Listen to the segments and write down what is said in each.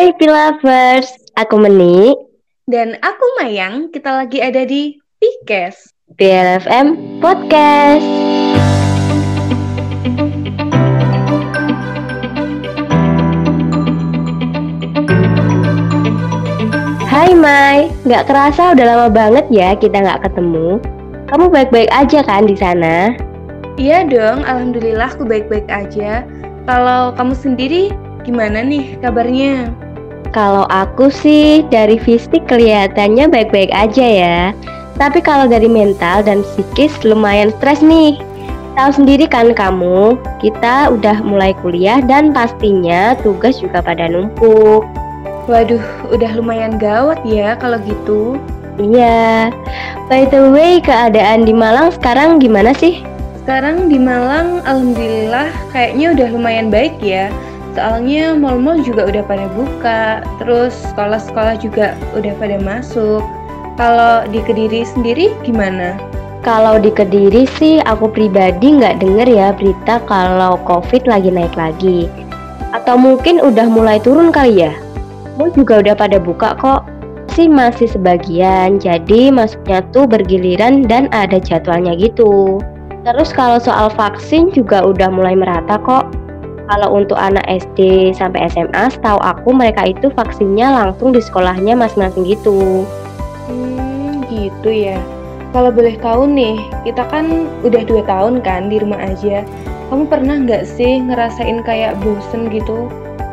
Hai Pilavers, aku Meni Dan aku Mayang, kita lagi ada di Pikes BLFM Podcast Hai Mai, nggak kerasa udah lama banget ya kita nggak ketemu. Kamu baik-baik aja kan di sana? Iya dong, Alhamdulillah aku baik-baik aja. Kalau kamu sendiri, gimana nih kabarnya? Kalau aku sih dari fisik kelihatannya baik-baik aja ya. Tapi kalau dari mental dan psikis lumayan stres nih. Tahu sendiri kan kamu, kita udah mulai kuliah dan pastinya tugas juga pada numpuk. Waduh, udah lumayan gawat ya kalau gitu. Iya. By the way, keadaan di Malang sekarang gimana sih? Sekarang di Malang, alhamdulillah kayaknya udah lumayan baik ya. Soalnya mall-mall juga udah pada buka, terus sekolah-sekolah juga udah pada masuk. Kalau di Kediri sendiri gimana? Kalau di Kediri sih aku pribadi nggak denger ya berita kalau COVID lagi naik lagi. Atau mungkin udah mulai turun kali ya? Mau juga udah pada buka kok. Sih masih sebagian, jadi masuknya tuh bergiliran dan ada jadwalnya gitu. Terus kalau soal vaksin juga udah mulai merata kok. Kalau untuk anak SD sampai SMA, setahu aku mereka itu vaksinnya langsung di sekolahnya masing-masing gitu. Hmm, gitu ya. Kalau boleh tahu nih, kita kan udah dua tahun kan di rumah aja. Kamu pernah nggak sih ngerasain kayak bosen gitu?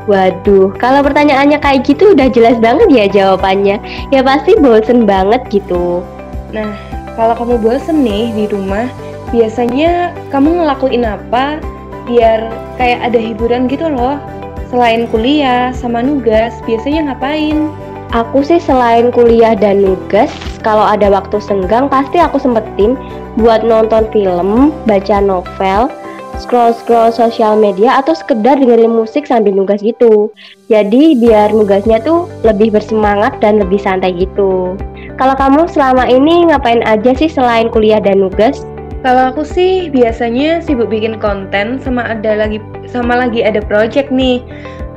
Waduh, kalau pertanyaannya kayak gitu udah jelas banget ya jawabannya. Ya pasti bosen banget gitu. Nah, kalau kamu bosen nih di rumah, biasanya kamu ngelakuin apa biar kayak ada hiburan gitu loh? Selain kuliah sama nugas, biasanya ngapain? Aku sih selain kuliah dan nugas, kalau ada waktu senggang pasti aku sempetin buat nonton film, baca novel, scroll-scroll sosial media atau sekedar dengerin musik sambil nugas gitu. Jadi biar nugasnya tuh lebih bersemangat dan lebih santai gitu. Kalau kamu selama ini ngapain aja sih selain kuliah dan nugas? Kalau aku sih biasanya sibuk bikin konten sama ada lagi sama lagi ada project nih.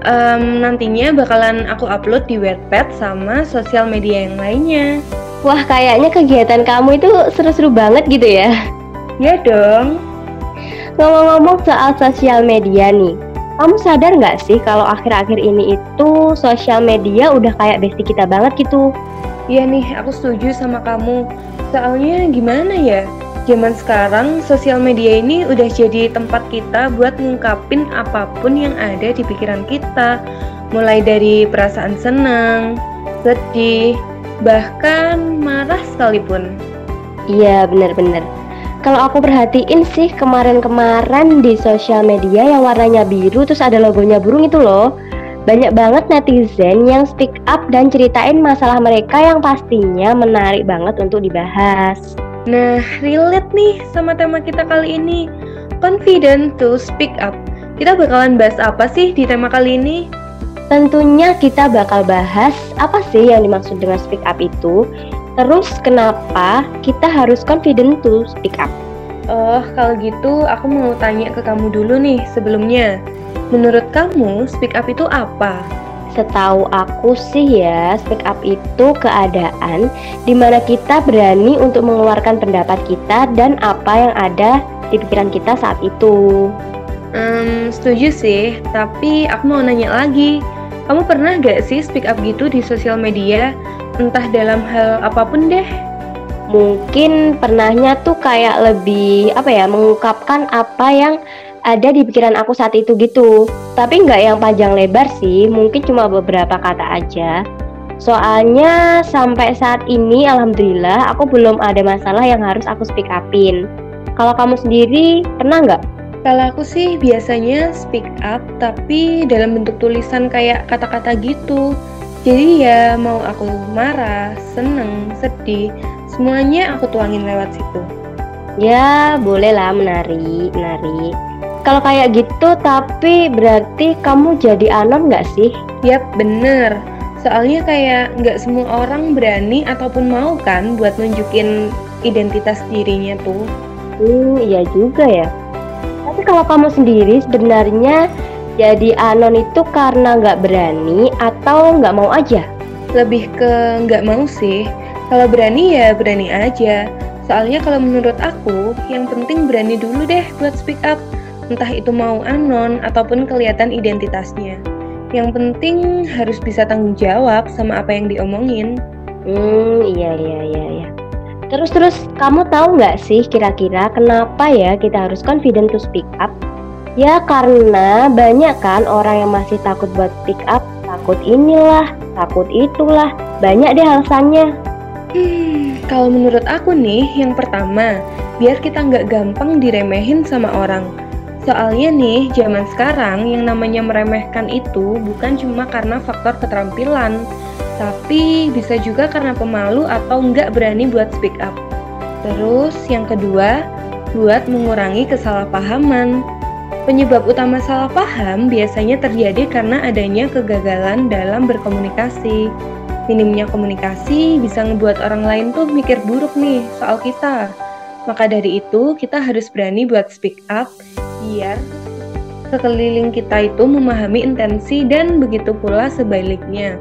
Um, nantinya bakalan aku upload di Wattpad sama sosial media yang lainnya. Wah, kayaknya kegiatan kamu itu seru-seru banget gitu ya. Ya dong. Ngomong-ngomong soal sosial media nih, kamu sadar nggak sih kalau akhir-akhir ini itu sosial media udah kayak bestie kita banget gitu? Iya nih, aku setuju sama kamu. Soalnya gimana ya? Zaman sekarang sosial media ini udah jadi tempat kita buat ngungkapin apa pun yang ada di pikiran kita. Mulai dari perasaan senang, sedih, bahkan marah sekalipun. Iya, bener-bener. Kalau aku perhatiin sih kemarin-kemarin di sosial media yang warnanya biru terus ada logonya burung itu loh. Banyak banget netizen yang speak up dan ceritain masalah mereka yang pastinya menarik banget untuk dibahas. Nah, relate nih sama tema kita kali ini. Confident to speak up. Kita bakalan bahas apa sih di tema kali ini? Tentunya kita bakal bahas apa sih yang dimaksud dengan speak up itu Terus kenapa kita harus confident to speak up? Oh, kalau gitu aku mau tanya ke kamu dulu nih sebelumnya. Menurut kamu, speak up itu apa? Setahu aku sih ya, speak up itu keadaan di mana kita berani untuk mengeluarkan pendapat kita dan apa yang ada di pikiran kita saat itu. Hmm, setuju sih, tapi aku mau nanya lagi. Kamu pernah gak sih speak up gitu di sosial media? entah dalam hal apa pun deh mungkin pernahnya tuh kayak lebih apa ya mengungkapkan apa yang ada di pikiran aku saat itu gitu. Tapi nggak yang panjang lebar sih mungkin cuma beberapa kata aja. Soalnya sampai saat ini alhamdulillah aku belum ada masalah yang harus aku speak upin. Kalau kamu sendiri pernah nggak? Kalau aku sih biasanya speak up tapi dalam bentuk tulisan kayak kata-kata gitu. Jadi ya mau aku marah, seneng, sedih, semuanya aku tuangin lewat situ. Ya boleh lah menari, menari. Kalau kayak gitu tapi berarti kamu jadi anon nggak sih? Yap bener. Soalnya kayak nggak semua orang berani ataupun mau kan buat nunjukin identitas dirinya tuh. Hmm iya juga ya. Tapi kalau kamu sendiri sebenarnya Jadi anon itu karena nggak berani atau nggak mau aja? Lebih ke nggak mau sih. Kalau berani ya berani aja. Soalnya kalau menurut aku, yang penting berani dulu deh buat speak up. Entah itu mau anon ataupun kelihatan identitasnya. Yang penting harus bisa tanggung jawab sama apa yang diomongin. Hmm, iya iya iya iya. Terus terus kamu tahu nggak sih kira-kira kenapa ya kita harus confident to speak up? Ya karena banyak kan orang yang masih takut buat speak up, takut inilah, takut itulah, banyak deh alasannya. Hmm, kalau menurut aku nih, yang pertama, biar kita nggak gampang diremehin sama orang. Soalnya nih, zaman sekarang yang namanya meremehkan itu bukan cuma karena faktor keterampilan, tapi bisa juga karena pemalu atau nggak berani buat speak up. Terus yang kedua, buat mengurangi kesalahpahaman. Penyebab utama salah paham biasanya terjadi karena adanya kegagalan dalam berkomunikasi. Minimnya komunikasi bisa ngebuat orang lain tuh mikir buruk nih soal kita. Maka dari itu, kita harus berani buat speak up biar sekeliling kita itu memahami intensi dan begitu pula sebaliknya.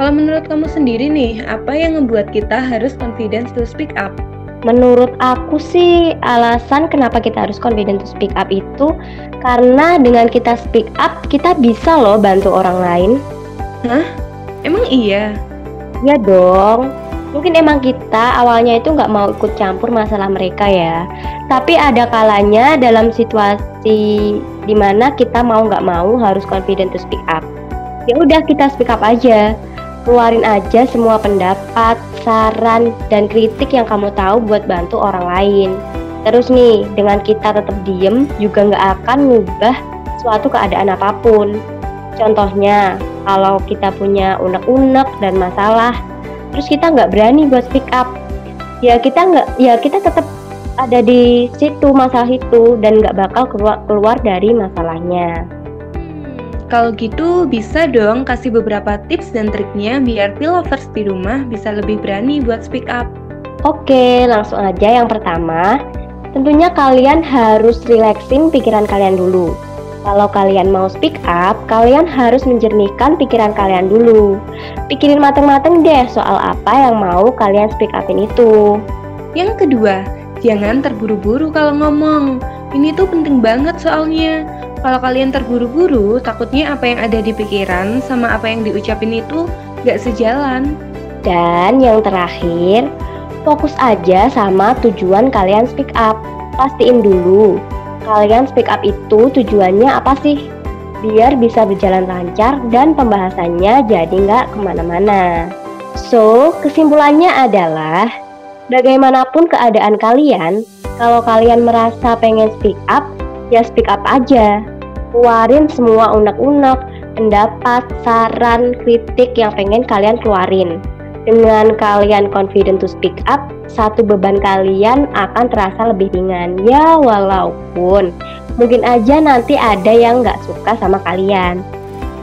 Kalau menurut kamu sendiri nih, apa yang membuat kita harus confidence to speak up? Menurut aku sih alasan kenapa kita harus confident to speak up itu karena dengan kita speak up kita bisa loh bantu orang lain. Hah? Emang iya? Ya dong. Mungkin emang kita awalnya itu nggak mau ikut campur masalah mereka ya. Tapi ada kalanya dalam situasi di mana kita mau nggak mau harus confident to speak up. Ya udah kita speak up aja keluarin aja semua pendapat, saran, dan kritik yang kamu tahu buat bantu orang lain. Terus nih, dengan kita tetap diem juga nggak akan ngubah suatu keadaan apa pun. Contohnya, kalau kita punya unek-unek dan masalah, terus kita nggak berani buat speak up, ya kita nggak, ya kita tetap ada di situ masalah itu dan nggak bakal keluar keluar dari masalahnya. Kalau gitu bisa dong kasih beberapa tips dan triknya biar pilovers di rumah bisa lebih berani buat speak up. Oke, langsung aja yang pertama. Tentunya kalian harus relaxing pikiran kalian dulu. Kalau kalian mau speak up, kalian harus menjernihkan pikiran kalian dulu. Pikirin mateng-mateng deh soal apa yang mau kalian speak upin itu. Yang kedua, jangan terburu-buru kalau ngomong. Ini tuh penting banget soalnya. Kalau kalian terburu-buru, takutnya apa yang ada di pikiran sama apa yang diucapin itu gak sejalan. Dan yang terakhir, fokus aja sama tujuan kalian speak up. Pastiin dulu, kalian speak up itu tujuannya apa sih? Biar bisa berjalan lancar dan pembahasannya jadi nggak ke mana-mana. So, kesimpulannya adalah, bagaimanapun keadaan kalian, kalau kalian merasa pengen speak up, ya speak up aja keluarin semua unek-unek, pendapat, saran, kritik yang pengen kalian keluarin. Dengan kalian confident to speak up, satu beban kalian akan terasa lebih ringan. Ya walaupun mungkin aja nanti ada yang nggak suka sama kalian.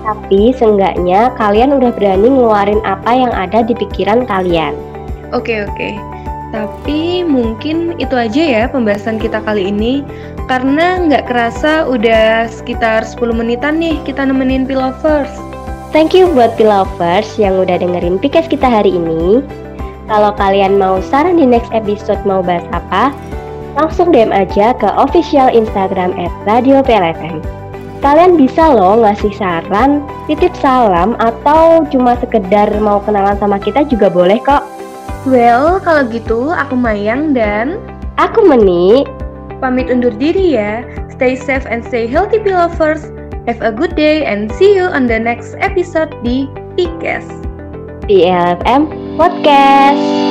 Tapi seenggaknya kalian udah berani ngeluarin apa yang ada di pikiran kalian. Oke oke. Tapi mungkin itu aja ya pembahasan kita kali ini Karena nggak kerasa udah sekitar 10 menitan nih kita nemenin Pilovers Thank you buat Pilovers yang udah dengerin Pikes kita hari ini Kalau kalian mau saran di next episode mau bahas apa Langsung DM aja ke official Instagram at Radio PLFM Kalian bisa loh ngasih saran, titip salam, atau cuma sekedar mau kenalan sama kita juga boleh kok Well, kalau gitu aku Mayang dan aku Meni. Pamit undur diri ya. Stay safe and stay healthy, lovers. Have a good day and see you on the next episode di PKS. PLFM Podcast.